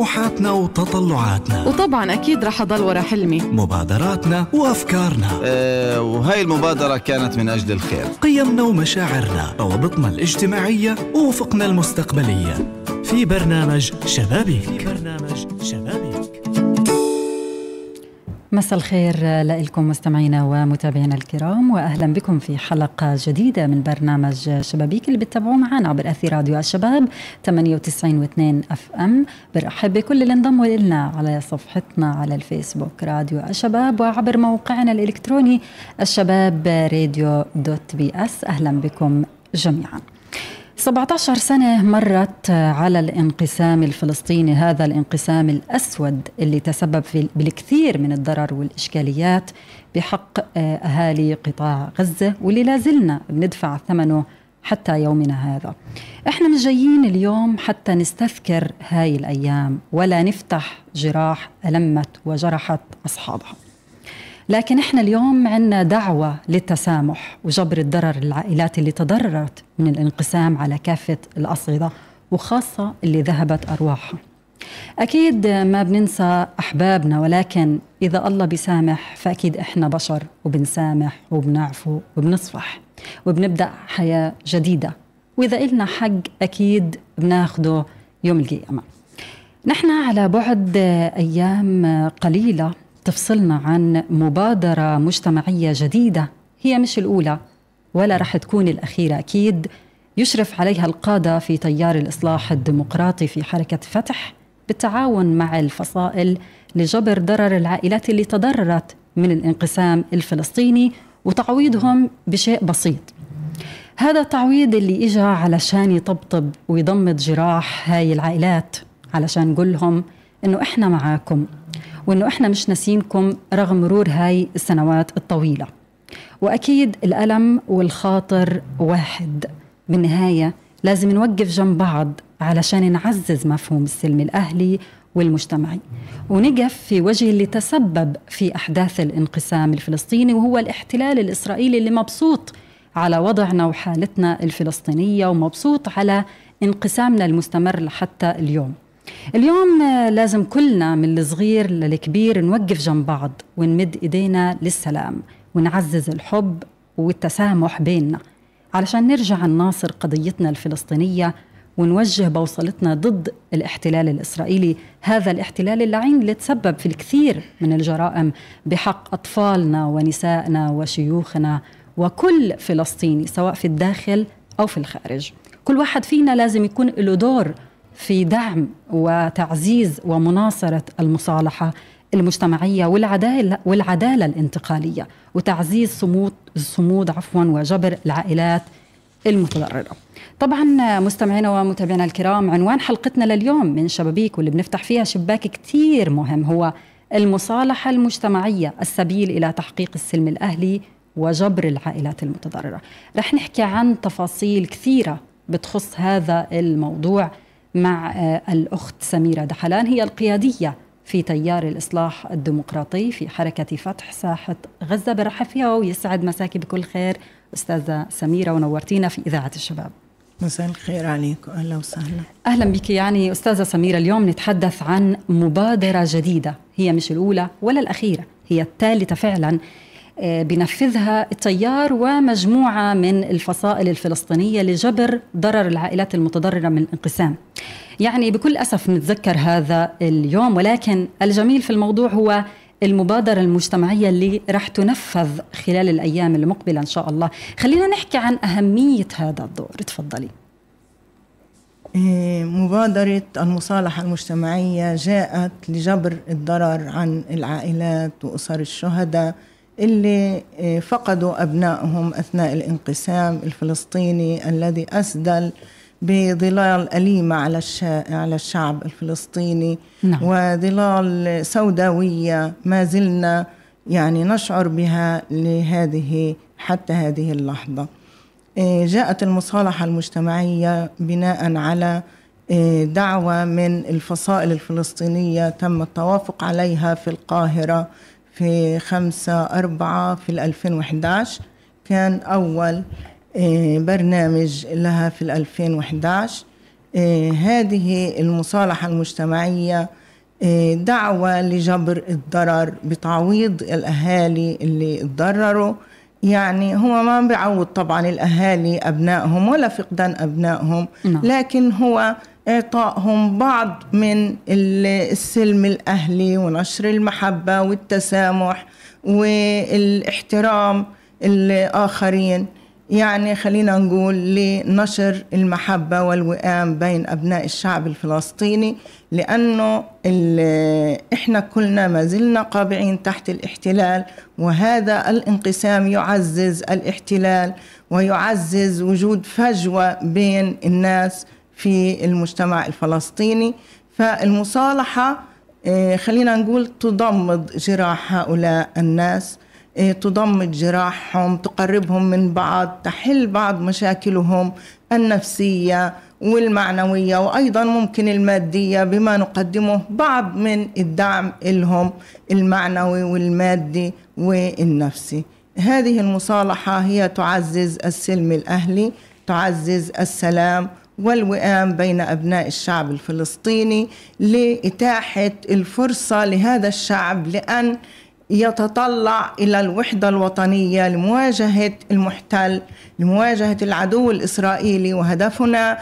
طموحاتنا وتطلعاتنا. وطبعا أكيد رح أضل ورا حلمي. مبادراتنا وأفكارنا. أه وهاي المبادرة كانت من أجل الخير. قيمنا ومشاعرنا روابطنا الاجتماعية ووفقنا المستقبلية. في برنامج شبابيك. في برنامج شبابيك. مساء الخير لكم مستمعينا ومتابعينا الكرام وأهلا بكم في حلقة جديدة من برنامج شبابيك اللي بتتابعوه معنا عبر أثير راديو الشباب 98 و2 FM. برحب بكل اللي انضموا لنا على صفحتنا على الفيسبوك راديو الشباب وعبر موقعنا الإلكتروني الشباب راديو dot ps أهلا بكم جميعا. 17 سنة مرت على الانقسام الفلسطيني هذا الانقسام الأسود اللي تسبب في بالكثير من الضرر والإشكاليات بحق أهالي قطاع غزة واللي لازلنا بندفع ثمنه حتى يومنا هذا. إحنا مش جايين اليوم حتى نستذكر هاي الأيام ولا نفتح جراح ألمت وجرحت أصحابها. لكن إحنا اليوم عندنا دعوة للتسامح وجبر الضرر العائلات اللي تضررت من الانقسام على كافة الأصعدة وخاصة اللي ذهبت أرواحها. أكيد ما بننسى أحبابنا ولكن إذا الله بيسامح فأكيد إحنا بشر وبنسامح وبنعفو وبنصفح وبنبدأ حياة جديدة وإذا إلنا حق أكيد بناخده يوم القيامة. نحن على بعد أيام قليلة تفصلنا عن مبادرة مجتمعية جديدة. هي مش الأولى ولا رح تكون الأخيرة أكيد. يشرف عليها القادة في تيار الإصلاح الديمقراطي في حركة فتح بالتعاون مع الفصائل لجبر ضرر العائلات اللي تضررت من الانقسام الفلسطيني وتعويضهم بشيء بسيط. هذا التعويض اللي إجا علشان يطبطب ويضمد جراح هاي العائلات علشان نقول لهم إنه إحنا معاكم. وإنه إحنا مش ناسينكم رغم مرور هاي السنوات الطويلة. وأكيد الألم والخاطر واحد. بالنهاية لازم نوقف جنب بعض علشان نعزز مفهوم السلم الأهلي والمجتمعي. ونقف في وجه اللي تسبب في أحداث الانقسام الفلسطيني وهو الاحتلال الإسرائيلي اللي مبسوط على وضعنا وحالتنا الفلسطينية ومبسوط على انقسامنا المستمر لحتى اليوم. اليوم لازم كلنا من الصغير للكبير نوقف جنب بعض ونمد إيدينا للسلام ونعزز الحب والتسامح بيننا علشان نرجع نناصر قضيتنا الفلسطينية ونوجه بوصلتنا ضد الاحتلال الإسرائيلي. هذا الاحتلال اللعين اللي تسبب في الكثير من الجرائم بحق أطفالنا ونسائنا وشيوخنا وكل فلسطيني سواء في الداخل أو في الخارج. كل واحد فينا لازم يكون له دور في دعم وتعزيز ومناصرة المصالحة المجتمعية والعدالة, والعدالة الانتقالية وتعزيز صمود الصمود عفوا وجبر العائلات المتضررة. طبعا مستمعينا ومتابعينا الكرام عنوان حلقتنا لليوم من شبابيك واللي بنفتح فيها شباك كتير مهم هو المصالحة المجتمعية السبيل إلى تحقيق السلم الأهلي وجبر العائلات المتضررة. رح نحكي عن تفاصيل كثيرة بتخص هذا الموضوع. مع الأخت سميرة دحلان. هي القيادية في تيار الإصلاح الديمقراطي في حركة فتح ساحة غزة. برحب فيها ويسعد مساكي بكل خير أستاذة سميرة ونورتينا في إذاعة الشباب. مساء الخير عليكم أهلا وسهلا. أهلا بك. يعني أستاذة سميرة اليوم نتحدث عن مبادرة جديدة هي مش الأولى ولا الأخيرة هي الثالثة فعلا. بنفذها التيار ومجموعة من الفصائل الفلسطينية لجبر ضرر العائلات المتضررة من الانقسام. يعني بكل أسف نتذكر هذا اليوم ولكن الجميل في الموضوع هو المبادرة المجتمعية اللي رح تنفذ خلال الأيام المقبلة إن شاء الله. خلينا نحكي عن أهمية هذا الدور. تفضلي. مبادرة المصالحة المجتمعية جاءت لجبر الضرر عن العائلات وأسر الشهداء اللي فقدوا أبنائهم أثناء الانقسام الفلسطيني الذي أسدل بظلال أليمة على على الشعب الفلسطيني. نعم. وظلال سوداوية ما زلنا يعني نشعر بها لهذه حتى هذه اللحظة. جاءت المصالحة المجتمعية بناء على دعوة من الفصائل الفلسطينية تم التوافق عليها في القاهرة. في خمسة أربعة في 2011 كان أول برنامج لها في 2011 آه، هذه المصالحة المجتمعية آه، دعوة لجبر الضرر بتعويض الأهالي اللي تضرروا. يعني هو ما بيعوض طبعا الأهالي أبنائهم ولا فقدان أبنائهم نعم. لكن هو إعطائهم بعض من السلم الأهلي ونشر المحبة والتسامح والإحترام الآخرين. يعني خلينا نقول لنشر المحبة والوئام بين أبناء الشعب الفلسطيني لأنه إحنا كلنا ما زلنا قابعين تحت الاحتلال وهذا الانقسام يعزز الاحتلال ويعزز وجود فجوة بين الناس. في المجتمع الفلسطيني. فالمصالحة آه، خلينا نقول تضمد جراح هؤلاء الناس آه، تضمد جراحهم تقربهم من بعض تحل بعض مشاكلهم النفسية والمعنوية وأيضا ممكن المادية بما نقدمه بعض من الدعم لهم المعنوي والمادي والنفسي. هذه المصالحة هي تعزز السلم الأهلي تعزز السلام والوئام بين أبناء الشعب الفلسطيني لإتاحة الفرصة لهذا الشعب لأن يتطلع إلى الوحدة الوطنية لمواجهة المحتل لمواجهة العدو الإسرائيلي وهدفنا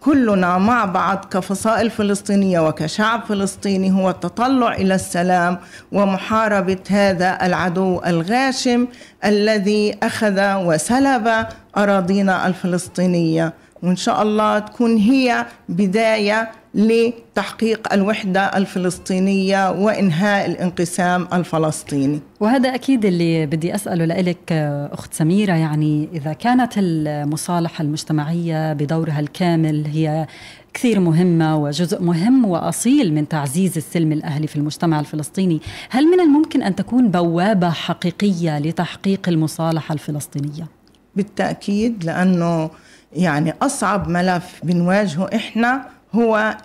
كلنا مع بعض كفصائل فلسطينية وكشعب فلسطيني هو التطلع إلى السلام ومحاربة هذا العدو الغاشم الذي أخذ وسلب أراضينا الفلسطينية. وإن شاء الله تكون هي بداية لتحقيق الوحدة الفلسطينية وإنهاء الانقسام الفلسطيني وهذا أكيد اللي بدي أسأله لك أخت سميرة يعني إذا كانت المصالحة المجتمعية بدورها الكامل هي كثير مهمة وجزء مهم وأصيل من تعزيز السلم الأهلي في المجتمع الفلسطيني هل من الممكن أن تكون بوابة حقيقية لتحقيق المصالحة الفلسطينية؟ بالتأكيد لأنه يعني أصعب ملف بنواجهه إحنا هو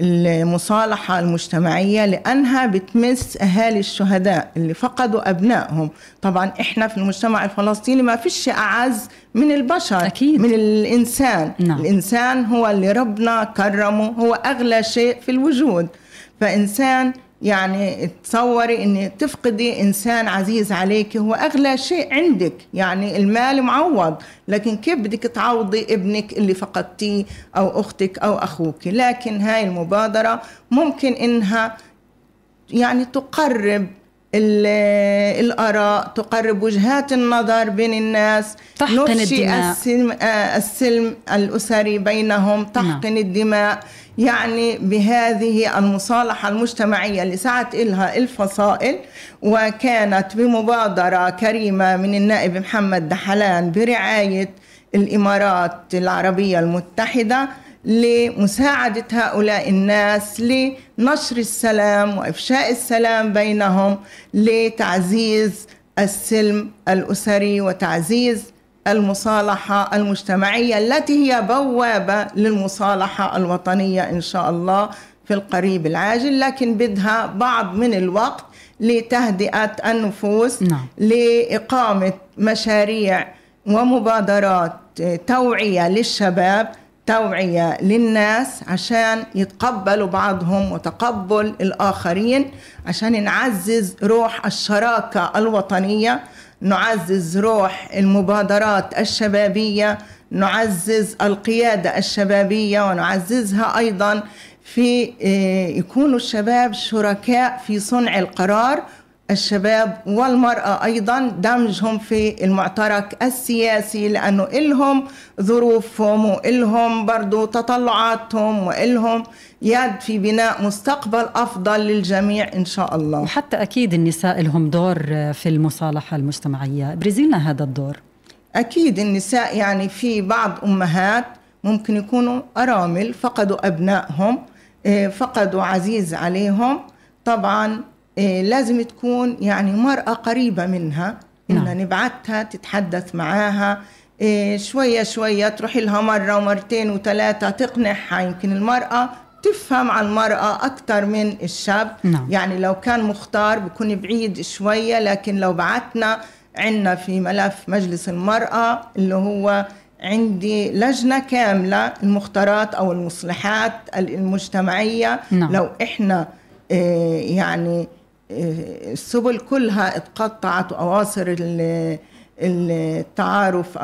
المصالحة المجتمعية لأنها بتمس أهالي الشهداء اللي فقدوا أبنائهم طبعا إحنا في المجتمع الفلسطيني ما فيش أعز من البشر أكيد. من الإنسان نعم. الإنسان هو اللي ربنا كرمه هو أغلى شيء في الوجود فإنسان يعني تصوري إن تفقدي إنسان عزيز عليك هو أغلى شيء عندك. يعني المال معوض لكن كيف بدك تعوضي ابنك اللي فقدتيه أو أختك أو أخوك؟ لكن هاي المبادرة ممكن إنها يعني تقرب الآراء تقرب وجهات النظر بين الناس. تحقن الدماء. السلم, آه، السلم الأسري بينهم تحقن نعم. الدماء. يعني بهذه المصالحة المجتمعية اللي سعت إلها الفصائل وكانت بمبادرة كريمة من النائب محمد دحلان برعاية الإمارات العربية المتحدة لمساعدة هؤلاء الناس لنشر السلام وإفشاء السلام بينهم لتعزيز السلم الأسري وتعزيز المصالحة المجتمعية التي هي بوابة للمصالحة الوطنية إن شاء الله في القريب العاجل لكن بدها بعض من الوقت لتهدئة النفوس نعم. لإقامة مشاريع ومبادرات توعية للشباب توعية للناس عشان يتقبلوا بعضهم وتقبل الآخرين عشان نعزز روح الشراكة الوطنية نعزز روح المبادرات الشبابية نعزز القيادة الشبابية ونعززها أيضا في آه، يكونوا الشباب شركاء في صنع القرار الشباب والمرأة أيضا دمجهم في المعترك السياسي لأنه إلهم ظروفهم وإلهم برضو تطلعاتهم وإلهم يد في بناء مستقبل أفضل للجميع إن شاء الله. وحتى أكيد النساء لهم دور في المصالحة المجتمعية. برزيلنا هذا الدور. أكيد النساء يعني في بعض أمهات ممكن يكونوا أرامل فقدوا أبنائهم آه، فقدوا عزيز عليهم. طبعا لازم تكون يعني مرأة قريبة منها إن نعم. نبعتها تتحدث معاها آه، شوية شوية تروح لها مرة ومرتين وثلاثة تقنعها يمكن المرأة تفهم عن المرأة أكثر من الشاب نعم. يعني لو كان مختار بكون بعيد شوية لكن لو بعتنا عندنا في ملف مجلس المرأة اللي هو عندي لجنة كاملة المختارات أو المصلحات المجتمعية نعم. لو إحنا آه، يعني السبل كلها اتقطعت وأواصر ال- التعارف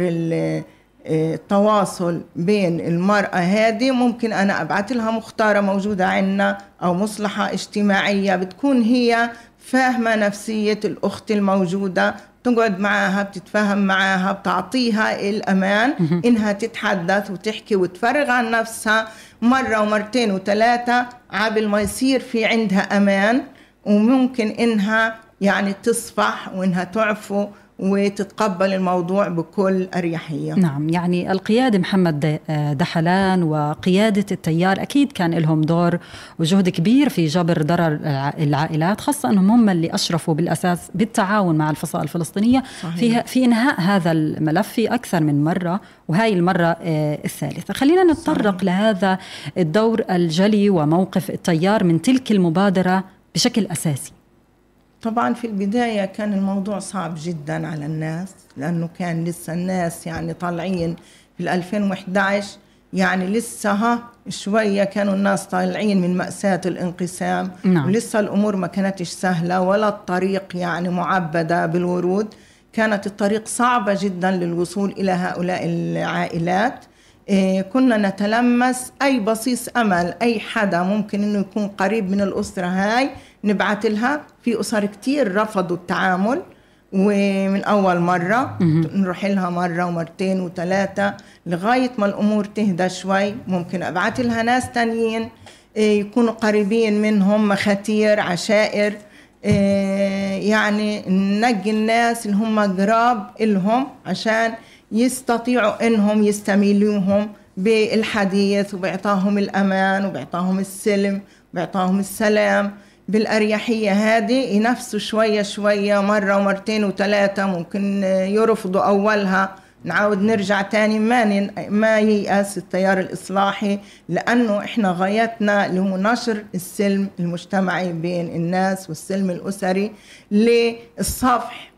ال- آه، التواصل بين المرأة هذه. ممكن أنا أبعت لها مختارة موجودة عندنا أو مصلحة اجتماعية بتكون هي فاهمة نفسية الأخت الموجودة تقعد معاها بتتفاهم معاها بتعطيها الأمان إنها تتحدث وتحكي وتفرغ عن نفسها مرة ومرتين وثلاثة عبل ما يصير في عندها أمان. وممكن إنها يعني تصفح وإنها تعفو وتتقبل الموضوع بكل أريحية نعم يعني القيادة محمد آه، دحلان وقيادة التيار أكيد كان لهم دور وجهد كبير في جبر ضرر الع- العائلات خاصة أنهم هم اللي أشرفوا بالأساس بالتعاون مع الفصائل الفلسطينية صحيح. في, في إنهاء هذا الملف في أكثر من مرة وهي المرة آه، الثالثة خلينا نتطرق صحيح. لهذا الدور الجلي وموقف التيار من تلك المبادرة بشكل أساسي. طبعا في البداية كان الموضوع صعب جدا على الناس لأنه كان لسه الناس يعني طالعين في 2011 يعني لسه ها شوية كانوا الناس طالعين من مأساة الانقسام. نعم. ولسه الأمور ما كانتش سهلة ولا الطريق يعني معبدة بالورود. كانت الطريق صعبة جدا للوصول إلى هؤلاء العائلات. كنا نتلمس أي بصيص أمل أي حدا ممكن إنه يكون قريب من الأسرة هاي نبعت لها. في أسر كتير رفضوا التعامل ومن أول مرة نروح لها مرة ومرتين وثلاثة لغاية ما الأمور تهدى شوي. ممكن أبعت لها ناس تانيين إيه، يكونوا قريبين منهم مخاتير عشائر إيه، يعني ننقي الناس اللي هم قراب إلهم عشان يستطيعوا إنهم يستميلوهم بالحديث وبإعطاهم الأمان وبإعطاهم السلم وبإعطاهم السلام بالأريحية هذه ينفسوا شوية شوية مرة ومرتين وثلاثة ممكن يرفضوا أولها نعاود نرجع تاني ما. ما ييأس التيار الإصلاحي لأنه إحنا غايتنا اللي هو نشر السلم المجتمعي بين الناس والسلم الأسري للصفح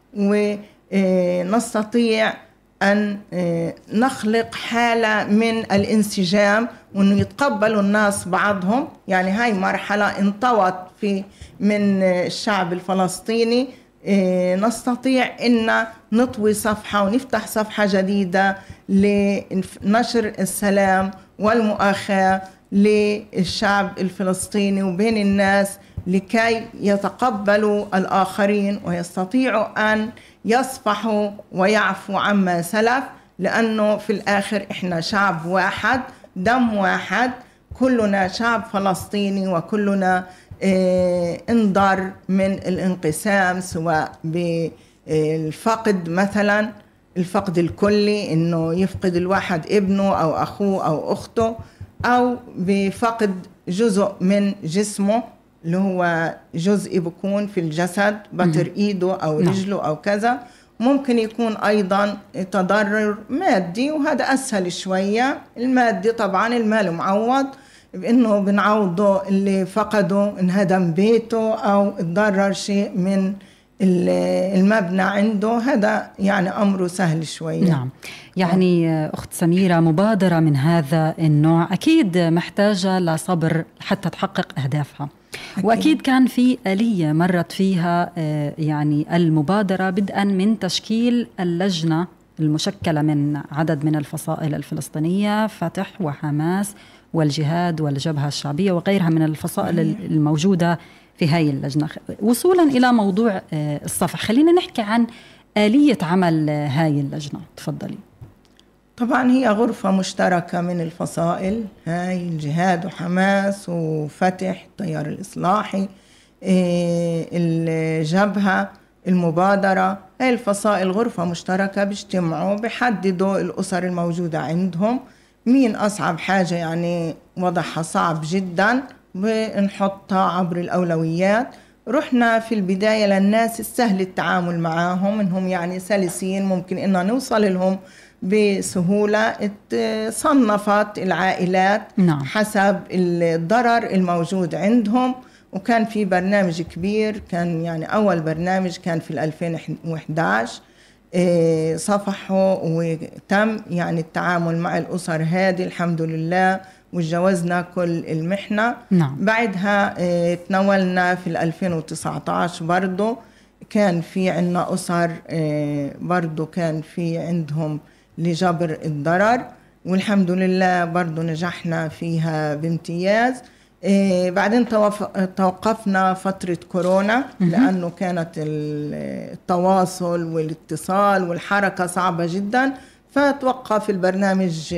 ونستطيع أن آه، نخلق حالة من الانسجام وأنه يتقبلوا الناس بعضهم. يعني هاي مرحلة انطوت في من آه، الشعب الفلسطيني. آه، نستطيع أن نطوي صفحة ونفتح صفحة جديدة لنشر السلام والمؤاخاة للشعب الفلسطيني وبين الناس لكي يتقبلوا الآخرين ويستطيعوا أن يصفحوا ويعفوا عما سلف لأنه في الآخر إحنا شعب واحد دم واحد كلنا شعب فلسطيني وكلنا آه، انضر من الانقسام سواء بالفقد مثلا الفقد الكلي إنه يفقد الواحد ابنه أو أخوه أو أخته أو بفقد جزء من جسمه. اللي هو جزء بكون في الجسد بتر إيده أو نعم. رجله أو كذا. ممكن يكون أيضا تضرر مادي وهذا أسهل شوية. المادي طبعا المال معوض. بانه بنعوضه اللي فقده انهدم بيته أو تضرر شيء من ال- المبنى عنده. هذا يعني امره سهل شوية. نعم. يعني أخت سميرة مبادرة من هذا النوع أكيد محتاجة لصبر حتى تحقق أهدافها. وأكيد كان في آلية مرت فيها آه، يعني المبادرة بدءا من تشكيل اللجنة المشكلة من عدد من الفصائل الفلسطينية فتح وحماس والجهاد والجبهة الشعبية وغيرها من الفصائل الموجودة في هاي اللجنة. وصولا إلى موضوع آه، الصفح. خلينا نحكي عن آلية عمل آه، هاي اللجنة. تفضلي. طبعا هي غرفة مشتركة من الفصائل هاي الجهاد وحماس وفتح التيار الإصلاحي إيه، الجبهة المبادرة هاي الفصائل غرفة مشتركة بيجتمعوا بيحددوا الأسر الموجودة عندهم مين أصعب حاجة يعني وضعها صعب جدا بنحطها عبر الأولويات. رحنا في البداية للناس السهل التعامل معاهم إنهم يعني سلسين ممكن ان نوصل لهم بسهولة ات- صنفت العائلات نعم. حسب الضرر الموجود عندهم وكان في برنامج كبير كان يعني أول برنامج كان في 2011 آه، صفحوا وتم يعني التعامل مع الأسر هذه الحمد لله وتجاوزنا كل المحنة نعم. بعدها آه، تناولنا في ال 2019 برضو كان في عنا أسر آه، برضو كان في عندهم لجبر الضرر والحمد لله برضو نجحنا فيها بامتياز. إيه بعدين توقفنا فترة كورونا لأنه كانت ال- التواصل والاتصال والحركة صعبة جدا. فتوقف البرنامج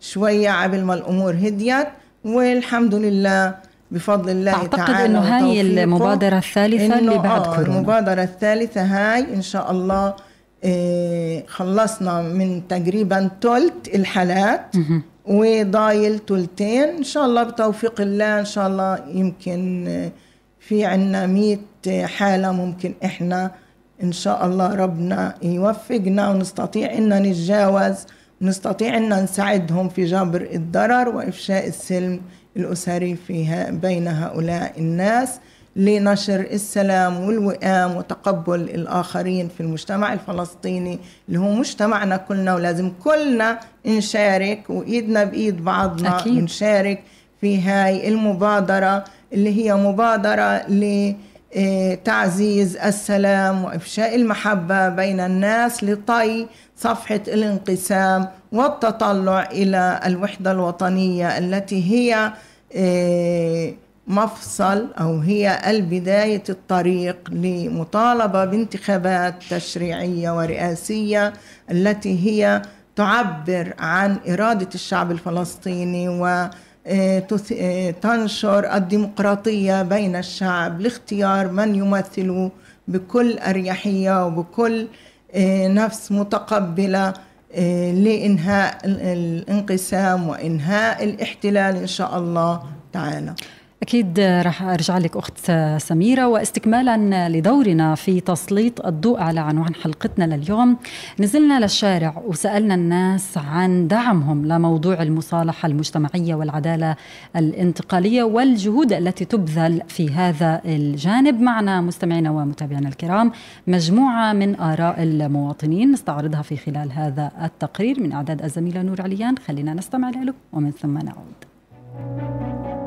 شوية عبل ما الأمور هديت والحمد لله بفضل الله أعتقد تعالى إنه هاي وتوفيقه المبادرة الثالثة اللي بعد آه كورونا. المبادرة الثالثة هاي إن شاء الله خلصنا من تقريبا تلت الحالات وضايل تلتين. إن شاء الله بتوفيق الله إن شاء الله يمكن آه، في عنا مئة حالة ممكن إحنا إن شاء الله ربنا يوفقنا ونستطيع إن نتجاوز ونستطيع إن نساعدهم في جبر الضرر وإفشاء السلم الأسري فيها بين هؤلاء الناس. لنشر السلام والوئام وتقبل الآخرين في المجتمع الفلسطيني اللي هو مجتمعنا كلنا ولازم كلنا نشارك وإيدنا بإيد بعضنا أكيد. ونشارك في هاي المبادرة اللي هي مبادرة لتعزيز السلام وإفشاء المحبة بين الناس لطي صفحة الانقسام والتطلع إلى الوحدة الوطنية التي هي آه، مفصل أو هي البداية الطريق لمطالبة بانتخابات تشريعية ورئاسية التي هي تعبر عن إرادة الشعب الفلسطيني و آه، آه، الديمقراطية بين الشعب لاختيار من يمثله بكل أريحية وبكل آه، نفس متقبلة لإنهاء ال- الانقسام وإنهاء الاحتلال إن شاء الله تعالى. أكيد رح أرجع لك أخت سميرة. واستكمالا لدورنا في تسليط الضوء على عنوان حلقتنا لليوم نزلنا للشارع وسألنا الناس عن دعمهم لموضوع المصالحة المجتمعية والعدالة الانتقالية والجهود التي تبذل في هذا الجانب. معنا مستمعينا ومتابعينا الكرام مجموعة من آراء المواطنين نستعرضها في خلال هذا التقرير. من إعداد الزميلة نور عليان خلينا نستمع له ومن ثم نعود.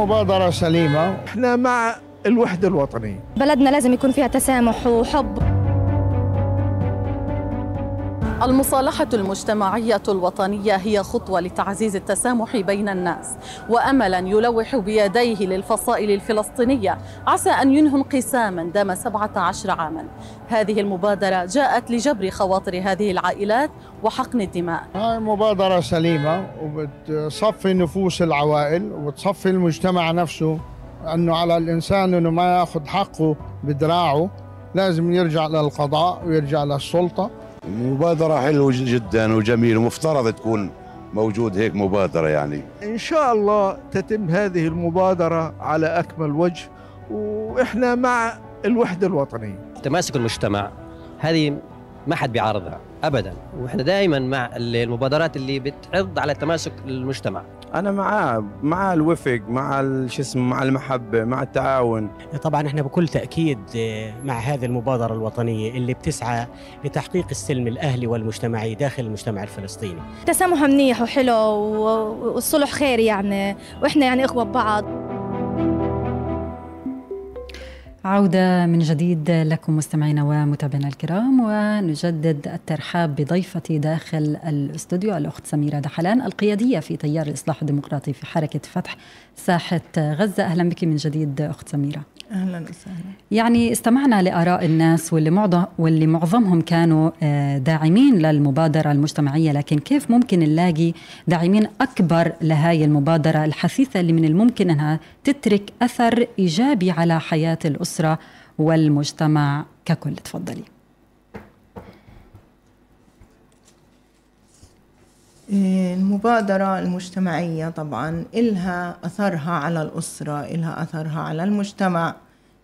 مبادرة سليمة. إحنا مع الوحدة الوطنية. بلدنا لازم يكون فيها تسامح وحب. المصالحة المجتمعية الوطنية هي خطوة لتعزيز التسامح بين الناس وأملا يلوح بيديه للفصائل الفلسطينية عسى أن ينهوا انقساما دام 17 عاما. هذه المبادرة جاءت لجبر خواطر هذه العائلات وحقن الدماء. هاي مبادرة سليمة وبتصفي نفوس العوائل وبتصفي المجتمع نفسه أنه على الإنسان أنه ما يأخذ حقه بدراعه لازم يرجع للقضاء ويرجع للسلطة. مبادرة حلوة جدا وجميلة ومفترض تكون موجود هيك مبادرة يعني. إن شاء الله تتم هذه المبادرة على أكمل وجه وإحنا مع الوحدة الوطنية. تماسك المجتمع هذه ما حد بيعارضها ابدا. وإحنا دائما مع المبادرات اللي بتعض على تماسك المجتمع. أنا معاه مع الوفق مع شو اسمه مع المحبة مع التعاون. طبعا إحنا بكل تأكيد آه، مع هذه المبادرة الوطنية اللي بتسعى لتحقيق السلم الأهلي والمجتمعي داخل المجتمع الفلسطيني. تسامح منيح وحلو والصلح خير يعني. وإحنا يعني إخوة ببعض. عودة من جديد لكم مستمعينا ومتابعينا الكرام ونجدد الترحاب بضيفتي داخل الاستوديو الأخت سميرة دحلان القيادية في تيار الإصلاح الديمقراطي في حركة فتح ساحة غزة. أهلا بك من جديد أخت سميرة. أهلا وسهلا. يعني استمعنا لآراء الناس واللي معظم واللي معظمهم كانوا آه، داعمين للمبادرة المجتمعية لكن كيف ممكن نلاقي داعمين أكبر لهاي المبادرة الحثيثة اللي من الممكن أنها تترك أثر إيجابي على حياة الأسرة والمجتمع ككل؟ تفضلي. المبادرة المجتمعية طبعا إلها أثرها على الأسرة إلها أثرها على المجتمع.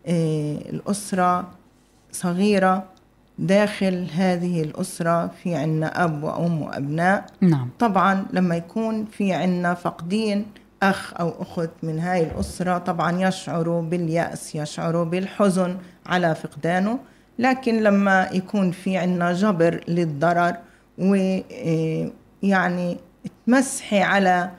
إيه، الأسرة صغيرة داخل هذه الأسرة في عنا أب وأم وأبناء. نعم. طبعا لما يكون في عنا فقدين أخ أو أخت من هاي الأسرة طبعا يشعروا باليأس يشعروا بالحزن على فقدانه. لكن لما يكون في عنا جبر للضرر ويعني تمسحي على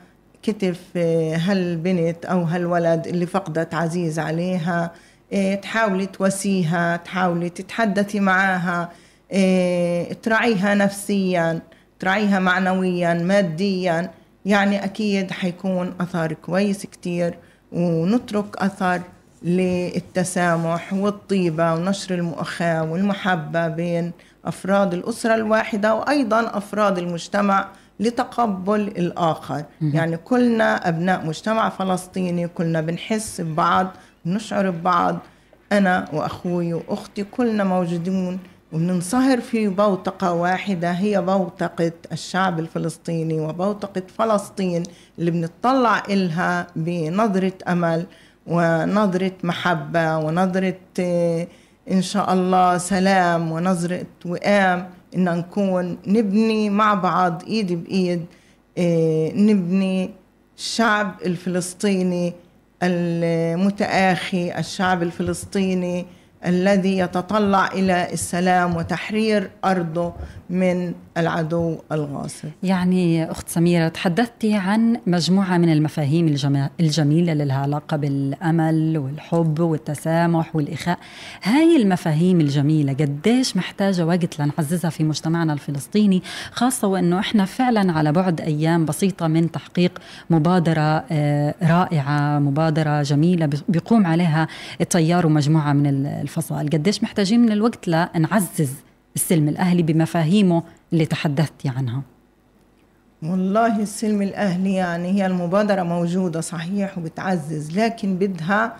كتف آه، هالبنت أو هالولد اللي فقدت عزيز عليها آه، تحاولي تواسيها تحاولي تتحدثي معاها آه، تراعيها نفسيا تراعيها معنويا ماديا. يعني أكيد حيكون أثر كويس كتير ونترك أثر للتسامح والطيبة ونشر المؤخاة والمحبة بين أفراد الأسرة الواحدة وأيضا أفراد المجتمع لتقبل الآخر. يعني كلنا أبناء مجتمع فلسطيني كلنا بنحس ببعض بنشعر ببعض. أنا وأخوي وأختي كلنا موجودين وبننصهر في بوتقة واحدة هي بوتقة الشعب الفلسطيني وبوتقة فلسطين اللي بنطلع إلها بنظرة أمل ونظرة محبة ونظرة إن شاء الله سلام ونظرة وئام إن نكون نبني مع بعض إيد بإيد آه، نبني الشعب الفلسطيني المتآخي الشعب الفلسطيني الذي يتطلع إلى السلام وتحرير أرضه من العدو الغاصب. يعني أخت سميرة تحدثتي عن مجموعة من المفاهيم الجميلة اللي لها علاقة بالأمل والحب والتسامح والإخاء، هاي المفاهيم الجميلة قديش محتاجة وقت لنعززها في مجتمعنا الفلسطيني، خاصة وإنه إحنا فعلا على بعد أيام بسيطة من تحقيق مبادرة آه، رائعة، مبادرة جميلة بيقوم عليها التيار ومجموعة من الفصائل. قديش محتاجين من الوقت لنعزز السلم الأهلي بمفاهيمه اللي تحدثتي عنها. والله السلم الأهلي يعني هي المبادرة موجودة صحيح وبتعزز لكن بدها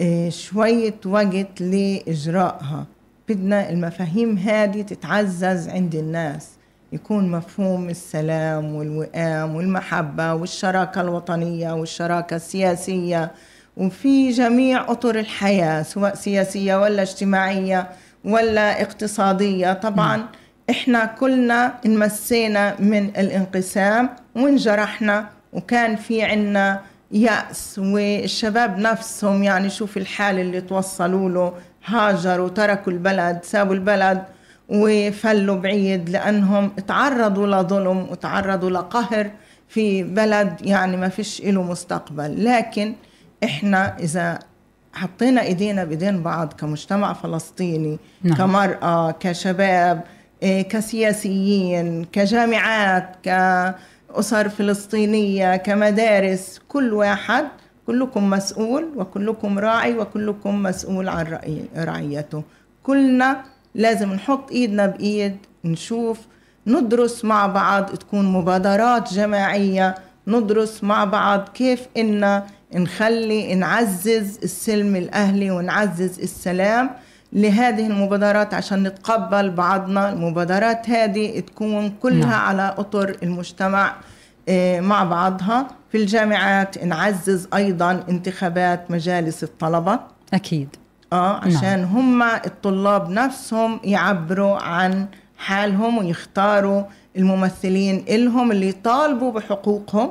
آه، شوية وقت لإجرائها. بدنا المفاهيم هذه تتعزز عند الناس. يكون مفهوم السلام والوئام والمحبة والشراكة الوطنية والشراكة السياسية وفي جميع أطر الحياة سواء سياسية ولا اجتماعية ولا اقتصادية. طبعا إحنا كلنا انمسينا من الانقسام وانجرحنا وكان في عنا يأس والشباب نفسهم يعني شوف الحال اللي توصلوا له هاجروا تركوا البلد سابوا البلد وفلوا بعيد لأنهم تعرضوا لظلم وتعرضوا لقهر في بلد يعني ما فيش له مستقبل. لكن إحنا إذا حطينا إيدينا بايدين بعض كمجتمع فلسطيني نعم. كمرأة كشباب إيه، كسياسيين كجامعات كأسر فلسطينية كمدارس كل واحد كلكم مسؤول وكلكم راعي وكلكم مسؤول عن رعيته كلنا لازم نحط إيدنا بإيد نشوف ندرس مع بعض تكون مبادرات جماعية ندرس مع بعض كيف إن نخلي نعزز السلم الأهلي ونعزز السلام لهذه المبادرات عشان نتقبل بعضنا المبادرات هذه تكون كلها نعم. على أطر المجتمع آه، مع بعضها في الجامعات نعزز أيضا انتخابات مجالس الطلبة أكيد آه نعم. عشان نعم. هم الطلاب نفسهم يعبروا عن حالهم ويختاروا الممثلين إلهم اللي يطالبوا بحقوقهم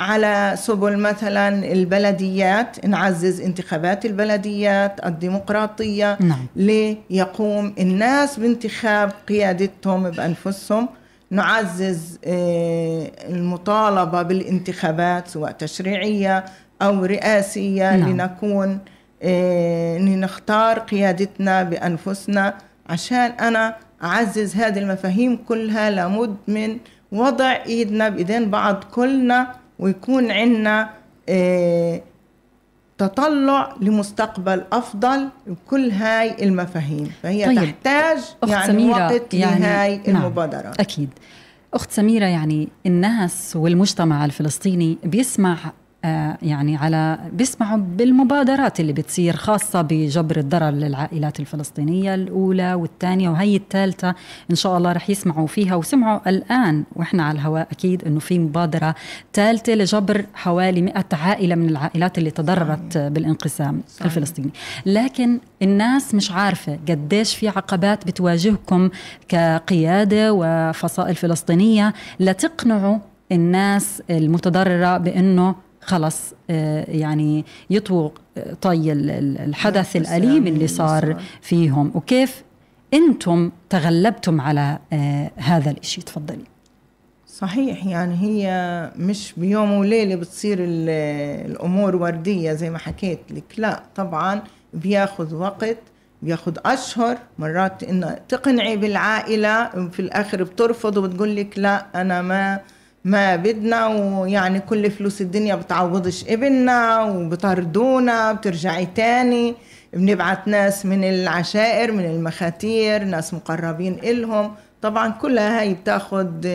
على سبل مثلا البلديات نعزز انتخابات البلديات الديمقراطية نعم. ليقوم الناس بانتخاب قيادتهم بأنفسهم نعزز آه، المطالبة بالانتخابات سواء تشريعية أو رئاسية نعم. لنكون آه، نختار قيادتنا بأنفسنا عشان أنا أعزز هذه المفاهيم كلها لابد من وضع إيدنا بإيدين بعض كلنا ويكون عندنا آه، تطلع لمستقبل أفضل بكل هاي المفاهيم فهي طيب. تحتاج يعني سميرة وقت يعني لهاي نعم. المبادرات أكيد أخت سميرة يعني الناس والمجتمع الفلسطيني بيسمع يعني على بيسمعوا بالمبادرات اللي بتصير خاصة بجبر الضرر للعائلات الفلسطينية الأولى والثانية وهي الثالثة. إن شاء الله رح يسمعوا فيها وسمعوا الآن وإحنا على الهواء أكيد إنه في مبادرة ثالثة لجبر حوالي 100 عائلة من العائلات اللي تضررت بالانقسام صحيح. الفلسطيني. لكن الناس مش عارفة قديش في عقبات بتواجهكم كقيادة وفصائل فلسطينية لتقنعوا الناس المتضررة بأنه خلص آه، يعني يطووا طي الحدث الأليم اللي صار فيهم. وكيف أنتم تغلبتم على آه، هذا الإشي؟ تفضلي. صحيح يعني هي مش بيوم وليلة بتصير ال- الأمور وردية زي ما حكيت لك. لا طبعا بياخذ وقت بياخذ أشهر مرات إنه تقنعي بالعائلة في الآخر بترفض وبتقول لك لا أنا ما ما بدنا ويعني كل فلوس الدنيا بتعوضش ابننا وبطردونا بترجعي تاني بنبعت ناس من العشائر من المخاتير ناس مقربين إلهم طبعا كلها هاي بتاخد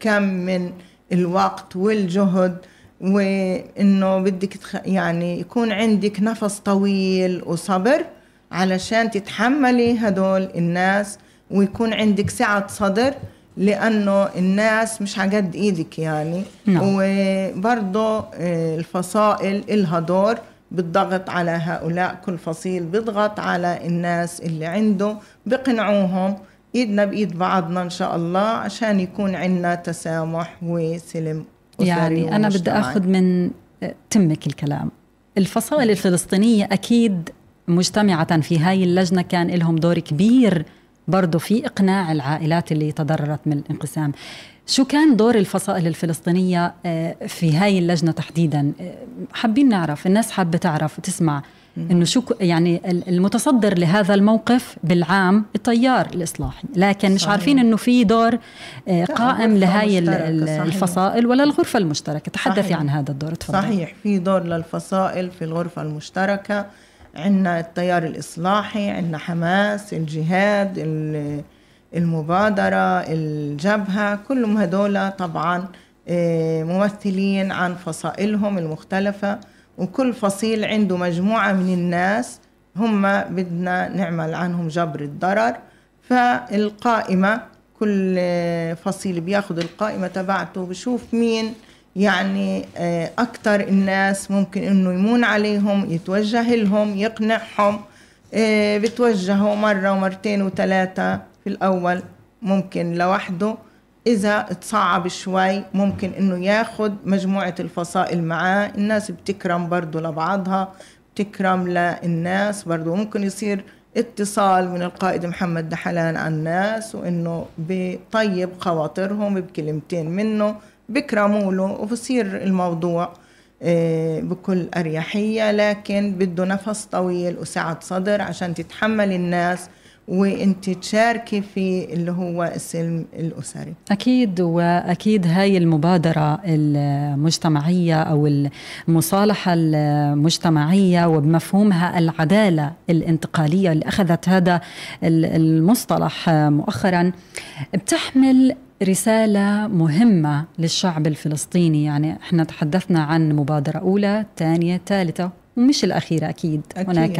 كم من الوقت والجهد وإنه بدك. يعني يكون عندك نفس طويل وصبر علشان تتحملي هدول الناس ويكون عندك سعة صدر لأنه الناس مش قد إيدك يعني نعم. وبرضه آه، الفصائل إلها دور بالضغط على هؤلاء كل فصيل بيضغط على الناس اللي عنده بقنعوهم إيدنا بإيد بعضنا إن شاء الله عشان يكون عندنا تسامح وسلم يعني أنا بدي. أخذ من تمك الكلام الفصائل الفلسطينية أكيد مجتمعة في هاي اللجنة كان لهم دور كبير برضو في إقناع العائلات اللي تضررت من الانقسام. شو كان دور الفصائل الفلسطينية آه، في هاي اللجنة تحديدا؟ آه، حابين نعرف الناس حابة تعرف وتسمع إنه شو يعني ال- المتصدر لهذا الموقف بالعام التيار الإصلاحي. لكن مش صحيح. عارفين إنه في دور آه، قائم لهاي. الفصائل ولا الغرفة المشتركة؟ تحدثي. عن هذا الدور تفضلي صحيح في دور للفصائل في الغرفة المشتركة. عندنا التيار الإصلاحي عندنا حماس الجهاد ال- المبادرة الجبهة كلهم هدول طبعا آه، ممثلين عن فصائلهم المختلفة وكل فصيل عنده مجموعة من الناس هم بدنا نعمل عنهم جبر الضرر. فالقائمة كل فصيل بياخد القائمة تبعته بشوف مين يعني آه، أكتر الناس ممكن إنه يمون عليهم يتوجه لهم يقنعهم آه، بتوجهوا مرة ومرتين وثلاثة في الأول. ممكن لوحده. إذا تصعب شوي ممكن إنه ياخد مجموعة الفصائل معاه. الناس بتكرم برضو لبعضها بتكرم للناس. برضو ممكن يصير اتصال من القائد محمد دحلان على الناس وإنه بطيب خواطرهم بكلمتين منه. بكرموا له وبصير الموضوع آه، بكل أريحية لكن بده نفس طويل وسعة صدر عشان تتحمل الناس وإنت تشاركي في اللي هو السلم الأسري. أكيد وأكيد هاي المبادرة المجتمعية أو المصالحة المجتمعية وبمفهومها العدالة الانتقالية اللي أخذت هذا المصطلح مؤخرا بتحمل رسالة مهمة للشعب الفلسطيني يعني إحنا تحدثنا عن مبادرة أولى ثانية ثالثة ومش الأخيرة أكيد, أكيد. هناك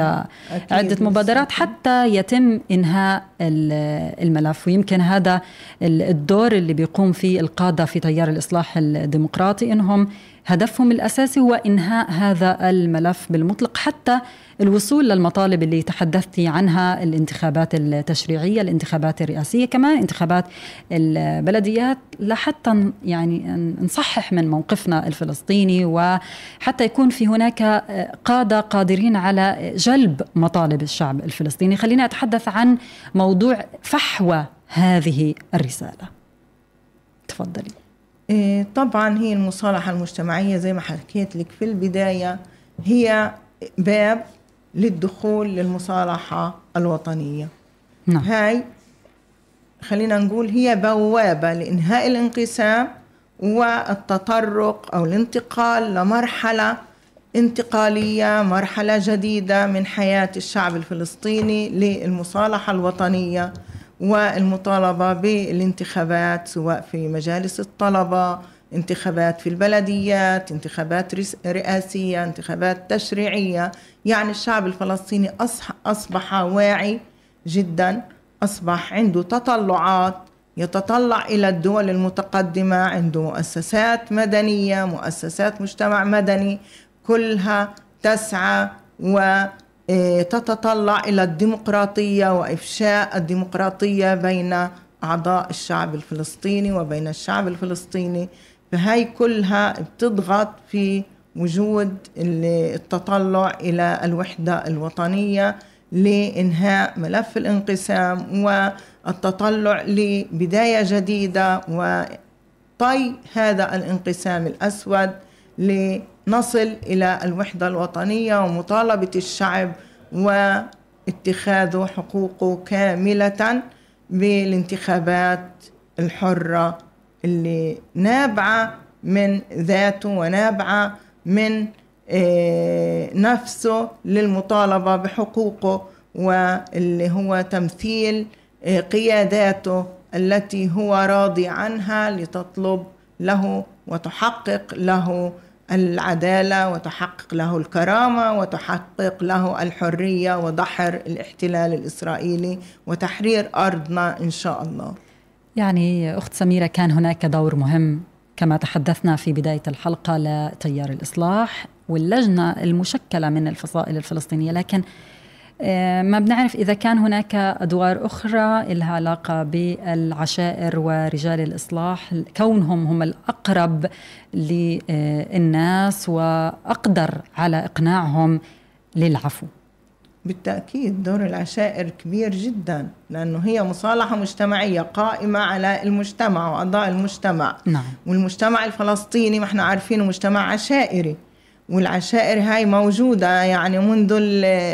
أكيد. عدة مبادرات حتى يتم إنهاء الملف ويمكن هذا الدور اللي بيقوم فيه القادة في تيار الإصلاح الديمقراطي إنهم هدفهم الأساسي هو إنهاء هذا الملف بالمطلق حتى الوصول للمطالب اللي تحدثتي عنها الانتخابات التشريعية الانتخابات الرئاسية كمان انتخابات البلديات لحتى يعني نصحح من موقفنا الفلسطيني وحتى يكون في هناك قادة قادرين على جلب مطالب الشعب الفلسطيني. خلينا أتحدث عن موضوع فحوى هذه الرسالة. تفضلي. طبعا هي المصالحة المجتمعية زي ما حكيت لك في البداية هي باب للدخول للمصالحة الوطنية نعم. هاي خلينا نقول هي بوابة لإنهاء الانقسام والتطرق أو الانتقال لمرحلة انتقالية مرحلة جديدة من حياة الشعب الفلسطيني للمصالحة الوطنية والمطالبة بالانتخابات سواء في مجالس الطلبة انتخابات في البلديات انتخابات رئاسية انتخابات تشريعية. يعني الشعب الفلسطيني أصبح واعي جدا أصبح عنده تطلعات يتطلع إلى الدول المتقدمة عنده مؤسسات مدنية مؤسسات مجتمع مدني كلها تسعى و تتطلع إلى الديمقراطية وإفشاء الديمقراطية بين أعضاء الشعب الفلسطيني وبين الشعب الفلسطيني. فهي كلها بتضغط في وجود التطلع إلى الوحدة الوطنية لإنهاء ملف الانقسام والتطلع لبداية جديدة وطي هذا الانقسام الأسود لنصل إلى الوحدة الوطنية ومطالبة الشعب واتخاذ حقوقه كاملة بالانتخابات الحرة اللي نابعة من ذاته ونابعة من آه، نفسه للمطالبة بحقوقه واللي هو تمثيل آه، قياداته التي هو راضي عنها لتطلب له وتحقق له العدالة وتحقق له الكرامة وتحقق له الحرية ودحر الاحتلال الإسرائيلي وتحرير أرضنا إن شاء الله. يعني أخت سميرة كان هناك دور مهم كما تحدثنا في بداية الحلقة لتيار الإصلاح واللجنة المشكلة من الفصائل الفلسطينية لكن ما بنعرف إذا كان هناك أدوار أخرى لها علاقة بالعشائر ورجال الإصلاح كونهم هم الأقرب للناس وأقدر على إقناعهم للعفو. بالتأكيد دور العشائر كبير جدا لأنه هي مصالحة مجتمعية قائمة على المجتمع وأعضاء المجتمع. نعم. والمجتمع الفلسطيني ما إحنا عارفينه مجتمع عشائري. والعشائر هاي موجودة يعني منذ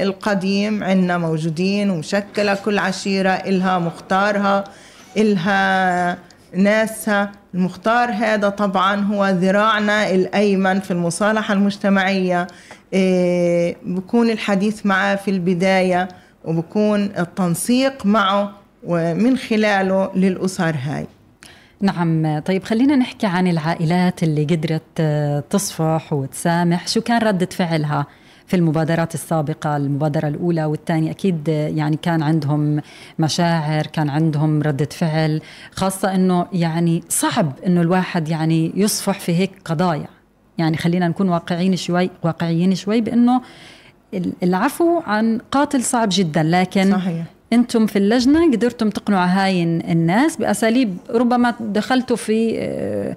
القديم عندنا موجودين ومشكلة كل عشيرة إلها مختارها إلها ناسها. المختار هذا طبعا هو ذراعنا الأيمن في المصالحة المجتمعية. إيه بكون الحديث معه في البداية وبكون التنسيق معه ومن خلاله للأسر هاي. نعم طيب خلينا نحكي عن العائلات اللي قدرت آه، تصفح وتسامح. شو كان ردة فعلها في المبادرات السابقة؟ المبادرة الأولى والثانية أكيد آه، يعني كان عندهم مشاعر كان عندهم ردة فعل خاصة أنه يعني صعب أنه الواحد يعني يصفح في هيك قضايا. يعني خلينا نكون واقعيين شوي واقعيين شوي بأنه العفو عن قاتل صعب جدا لكن صحيح. أنتم في اللجنة قدرتم تقنعوا هاي الناس بأساليب ربما دخلتوا في آه،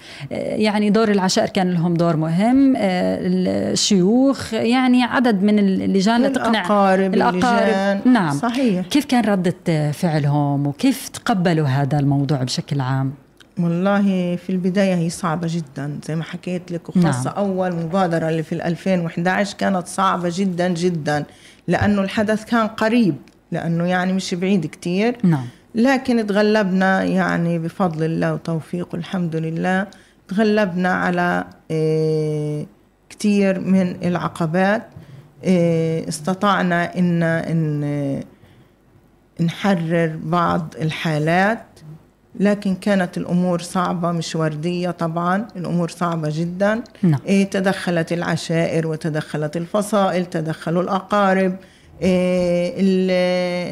يعني دور العشائر كان لهم دور مهم آه، الشيوخ يعني عدد من اللجان تقنع الأقارب, الأقارب. نعم. صحيح. كيف كان ردة فعلهم وكيف تقبلوا هذا الموضوع بشكل عام؟ والله في البداية هي صعبة جدا زي ما حكيت لك وخاصة نعم. أول مبادرة اللي في 2011 كانت صعبة جدا جدا لأنه الحدث كان قريب. لأنه يعني مش بعيد كتير. نعم. لكن تغلبنا يعني بفضل الله وتوفيقه الحمد لله تغلبنا على إيه كتير من العقبات. إيه استطعنا إن, إن نحرر بعض الحالات. لكن كانت الأمور صعبة مش وردية طبعا الأمور صعبة جدا. نعم. تدخلت العشائر وتدخلت الفصائل تدخلوا الأقارب. إيه،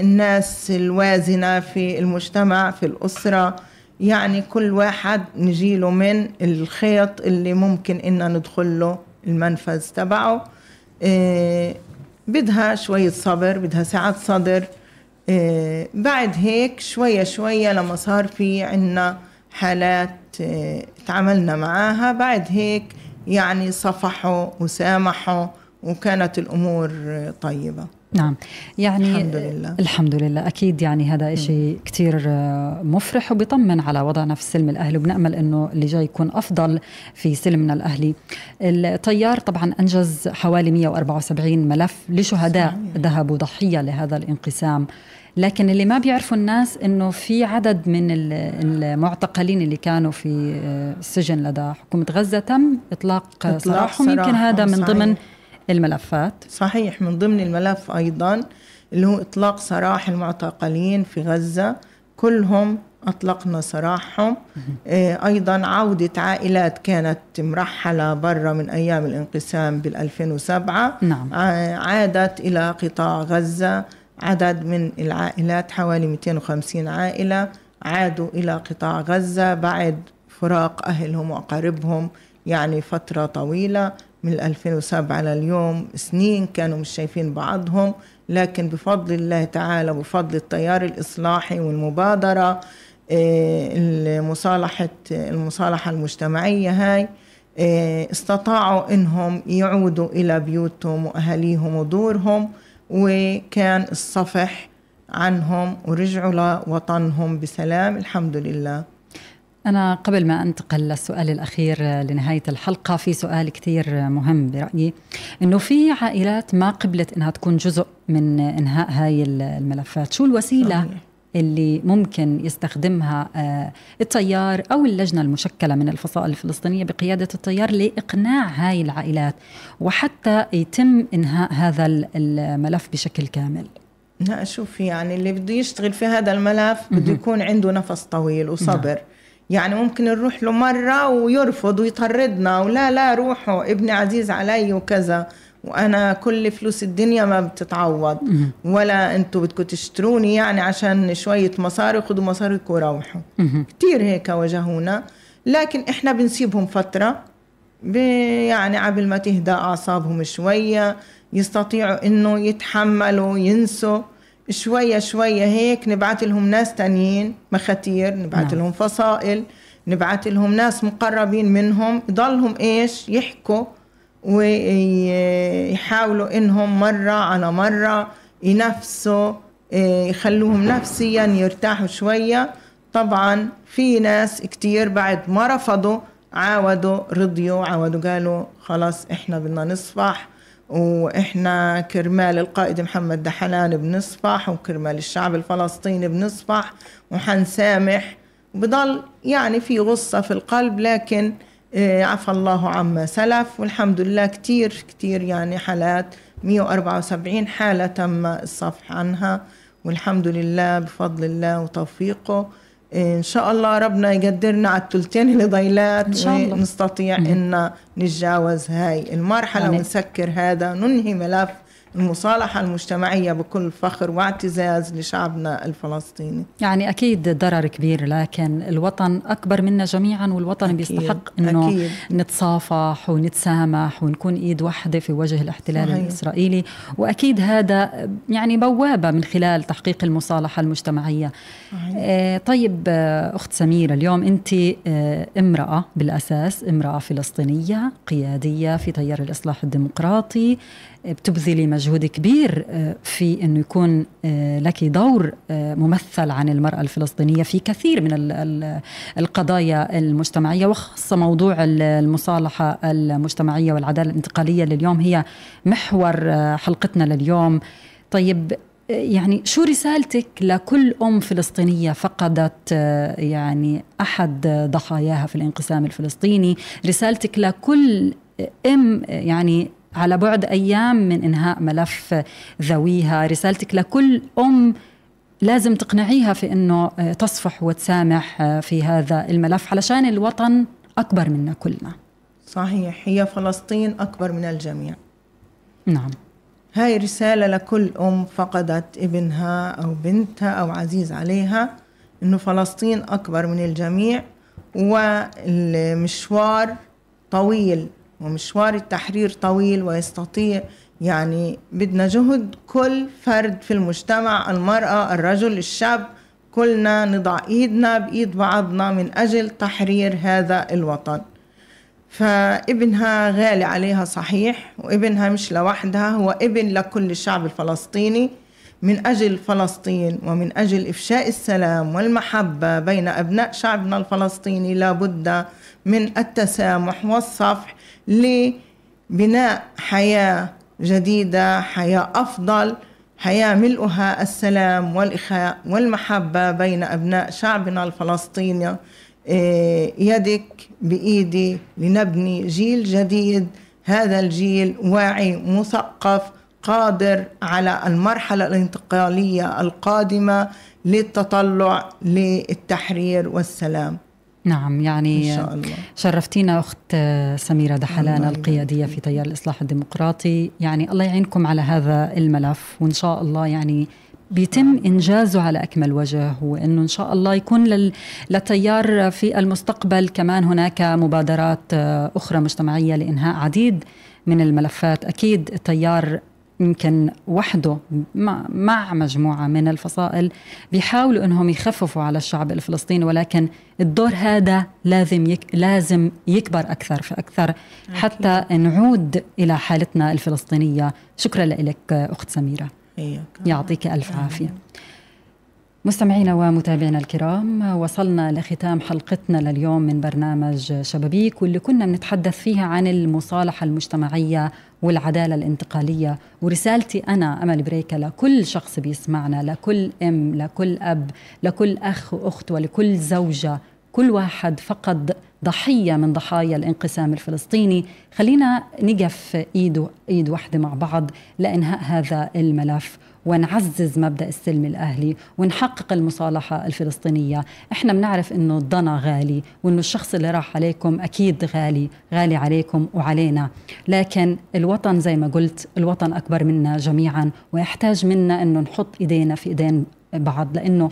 الناس الوازنة في المجتمع في الأسرة. يعني كل واحد نجيله من الخيط اللي ممكن إن ندخل له المنفذ تبعه. إيه، بدها شوية صبر بدها سعة صدر. إيه، بعد هيك شوية شوية لما صار في عنا حالات تعاملنا معاها بعد هيك يعني صفحوا وسامحوا وكانت الأمور طيبة. نعم. يعني الحمد لله. الحمد لله. أكيد يعني هذا شيء كثير آه، مفرح وبيطمن على وضعنا في السلم الاهلي وبنأمل إنه اللي جاي يكون أفضل في سلمنا الأهلي. الطيار طبعا أنجز حوالي 174 ملف لشهداء ذهبوا ضحية لهذا الانقسام. لكن اللي ما بيعرفوا الناس إنه في عدد من المعتقلين اللي كانوا في آه، السجن لدى حكومة غزة تم إطلاق, إطلاق سراحهم. يمكن هذا من ضمن صحيح. الملفات. صحيح من ضمن الملف أيضا اللي هو إطلاق سراح المعتقلين في غزة. كلهم أطلقنا سراحهم. آه، أيضا عودة عائلات كانت مرحلة برا من أيام الانقسام بال 2007 نعم. عادت إلى قطاع غزة. عدد من العائلات حوالي 250 عائلة عادوا إلى قطاع غزة بعد فراق أهلهم وأقاربهم يعني فترة طويلة. من 2007 لليوم. سنين كانوا مش شايفين بعضهم لكن بفضل الله تعالى وبفضل التيار الإصلاحي والمبادرة آه، المصالحة المصالحة المجتمعية هاي آه، استطاعوا إنهم يعودوا إلى بيوتهم وأهاليهم ودورهم وكان الصفح عنهم ورجعوا لوطنهم بسلام. الحمد لله. أنا قبل ما أنتقل للسؤال الأخير لنهاية الحلقة في سؤال كثير مهم برأيي. أنه في عائلات ما قبلت أنها تكون جزء من إنهاء هاي الملفات. شو الوسيلة صحيح. اللي ممكن يستخدمها آه، التيار أو اللجنة المشكلة من الفصائل الفلسطينية بقيادة التيار لإقناع هاي العائلات وحتى يتم إنهاء هذا الملف بشكل كامل؟ لا شوفي يعني اللي بده يشتغل في هذا الملف بده يكون عنده نفس طويل وصبر. نعم. يعني ممكن نروح له مرة ويرفض ويطردنا ولا لا روحوا ابني عزيز علي وكذا. وأنا كل فلوس الدنيا ما بتتعوض. ولا أنتم بدكم تشتروني يعني عشان شوية مصاري خذوا مصاريكم وروحوا. كثير هيك واجهونا. لكن إحنا بنسيبهم فترة. يعني عبل ما تهدى أعصابهم شوية يستطيعوا إنه يتحملوا ينسوا. شوية شوية هيك نبعث لهم ناس تانيين مخاتير نبعث نعم. لهم فصائل نبعث لهم ناس مقربين منهم يضلهم إيش؟ يحكوا ويحاولوا إنهم مرة على مرة ينفسوا إيه، يخلوهم نفسيا يرتاحوا شوية. طبعا في ناس كتير بعد ما رفضوا عاودوا رضيوا عاودوا قالوا خلاص إحنا بدنا نصفح. وإحنا كرمال القائد محمد دحلان بنصفح وكرمال الشعب الفلسطيني بنصفح وحنسامح بضل يعني في غصة في القلب لكن آه، عفى الله عما سلف والحمد لله كتير كتير يعني حالات 174 حالة تم الصفح عنها والحمد لله بفضل الله وتوفيقه. إن شاء الله ربنا يقدرنا على الثلثين اللي ضيلات إن شاء الله. ونستطيع إن نتجاوز هاي المرحلة يعني ونسكر هذا ننهي ملف المصالحة المجتمعية بكل فخر واعتزاز لشعبنا الفلسطيني يعني أكيد ضرر كبير لكن الوطن أكبر منا جميعا والوطن أكيد بيستحق أنه أكيد. نتصافح ونتسامح ونكون إيد واحدة في وجه الاحتلال صحيح. الإسرائيلي وأكيد هذا يعني بوابة من خلال تحقيق المصالحة المجتمعية صحيح. آه طيب آه، أخت سميرة اليوم أنت آه امرأة بالأساس امرأة فلسطينية قيادية في تيار الإصلاح الديمقراطي بتبذلي مجهود كبير آه، في إنه يكون آه، لك دور آه، ممثل عن المرأة الفلسطينية في كثير من القضايا المجتمعية وخاصة موضوع المصالحة المجتمعية والعدالة الانتقالية اللي اليوم هي محور حلقتنا لليوم. طيب يعني شو رسالتك لكل أم فلسطينية فقدت يعني أحد ضحاياها في الانقسام الفلسطيني؟ رسالتك لكل أم يعني على بعد أيام من إنهاء ملف ذويها. رسالتك لكل أم لازم تقنعيها في إنه تصفح وتسامح في هذا الملف علشان الوطن أكبر منا كلنا. صحيح هي فلسطين أكبر من الجميع. نعم. هاي رسالة لكل أم فقدت ابنها أو بنتها أو عزيز عليها إنه فلسطين أكبر من الجميع والمشوار طويل ومشوار التحرير طويل ويستطيع يعني بدنا جهد كل فرد في المجتمع المرأة الرجل الشاب كلنا نضع إيدنا بإيد بعضنا من أجل تحرير هذا الوطن. فابنها غالي عليها صحيح وابنها مش لوحدها هو ابن لكل الشعب الفلسطيني. من أجل فلسطين ومن أجل إفشاء السلام والمحبة بين أبناء شعبنا الفلسطيني لابد من التسامح والصفح لبناء حياة جديدة حياة أفضل حياة ملؤها السلام والإخاء والمحبة بين أبناء شعبنا الفلسطيني. إيه، يدك بإيدي لنبني جيل جديد. هذا الجيل واعي مثقف قادر على المرحلة الانتقالية القادمة للتطلع للتحرير والسلام. نعم يعني إن شاء الله. شرفتينا أخت سميرة دحلان القيادية في تيار الإصلاح الديمقراطي. يعني الله يعينكم على هذا الملف وإن شاء الله يعني بيتم إنجازه على أكمل وجه وإنه إن شاء الله يكون للتيار في المستقبل كمان هناك مبادرات أخرى مجتمعية لإنهاء عديد من الملفات. أكيد التيار يمكن وحده مع مجموعة من الفصائل بيحاولوا إنهم يخففوا على الشعب الفلسطيني ولكن الدور هذا لازم يك لازم يكبر أكثر فأكثر حتى نعود إلى حالتنا الفلسطينية. شكرا لك أخت سميرة. يعطيك ألف عافية. مستمعينا ومتابعينا الكرام وصلنا لختام حلقتنا لليوم من برنامج شبابيك واللي كنا بنتحدث فيها عن المصالحة المجتمعية والعدالة الانتقالية. ورسالتي أنا أمل بريكة لكل شخص بيسمعنا لكل أم لكل أب لكل أخ وأخت ولكل زوجة. كل واحد فقد ضحية من ضحايا الانقسام الفلسطيني. خلينا نقف إيد واحدة مع بعض لإنهاء هذا الملف. ونعزز مبدأ السلم الأهلي ونحقق المصالحة الفلسطينية، إحنا بنعرف إنه الضنا غالي وإنه الشخص اللي راح عليكم أكيد غالي، غالي عليكم وعلينا، لكن الوطن زي ما قلت الوطن أكبر منا جميعا ويحتاج منا إنه نحط إيدينا في إيدين بعض. لأنه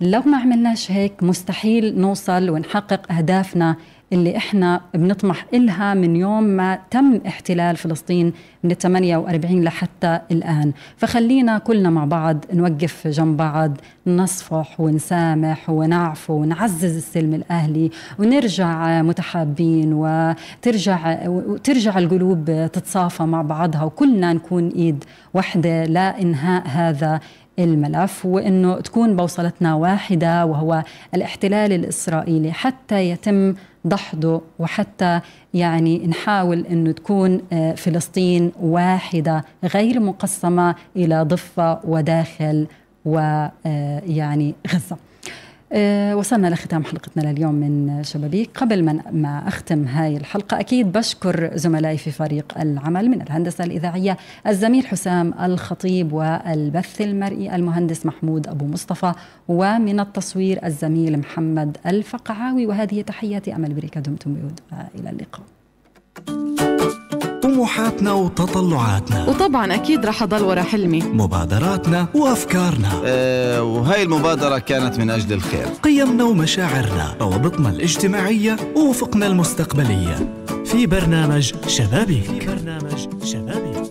لو ما عملناش هيك مستحيل نوصل ونحقق أهدافنا اللي إحنا بنطمح إلها من يوم ما تم احتلال فلسطين من ال 48 لحتى الآن. فخلينا كلنا مع بعض نوقف جنب بعض نصفح ونسامح ونعفو ونعزز السلم الأهلي ونرجع متحابين وترجع وترجع القلوب تتصافى مع بعضها وكلنا نكون إيد واحدة لإنهاء هذا الملف وإنه تكون بوصلتنا واحدة وهو الاحتلال الإسرائيلي حتى يتم دحضه وحتى يعني نحاول إنه تكون آه، فلسطين واحدة غير مقسمة إلى ضفة وداخل ويعني آه، غزة. أه وصلنا لختام حلقتنا لليوم من شبابيك قبل ما أختم هاي الحلقة أكيد بشكر زملائي في فريق العمل من الهندسة الإذاعية الزميل حسام الخطيب والبث المرئي المهندس محمود أبو مصطفى ومن التصوير الزميل محمد الفقعاوي. وهذه تحياتي أمل بريكا دمتم بيود إلى اللقاء. طموحاتنا وتطلعاتنا. وطبعا أكيد رح أضل ورا حلمي. مبادراتنا وأفكارنا. أه وهي المبادرة كانت من أجل الخير. قيمنا ومشاعرنا روابطنا الاجتماعية وافقنا المستقبلية. في برنامج شبابيك. في برنامج شبابيك.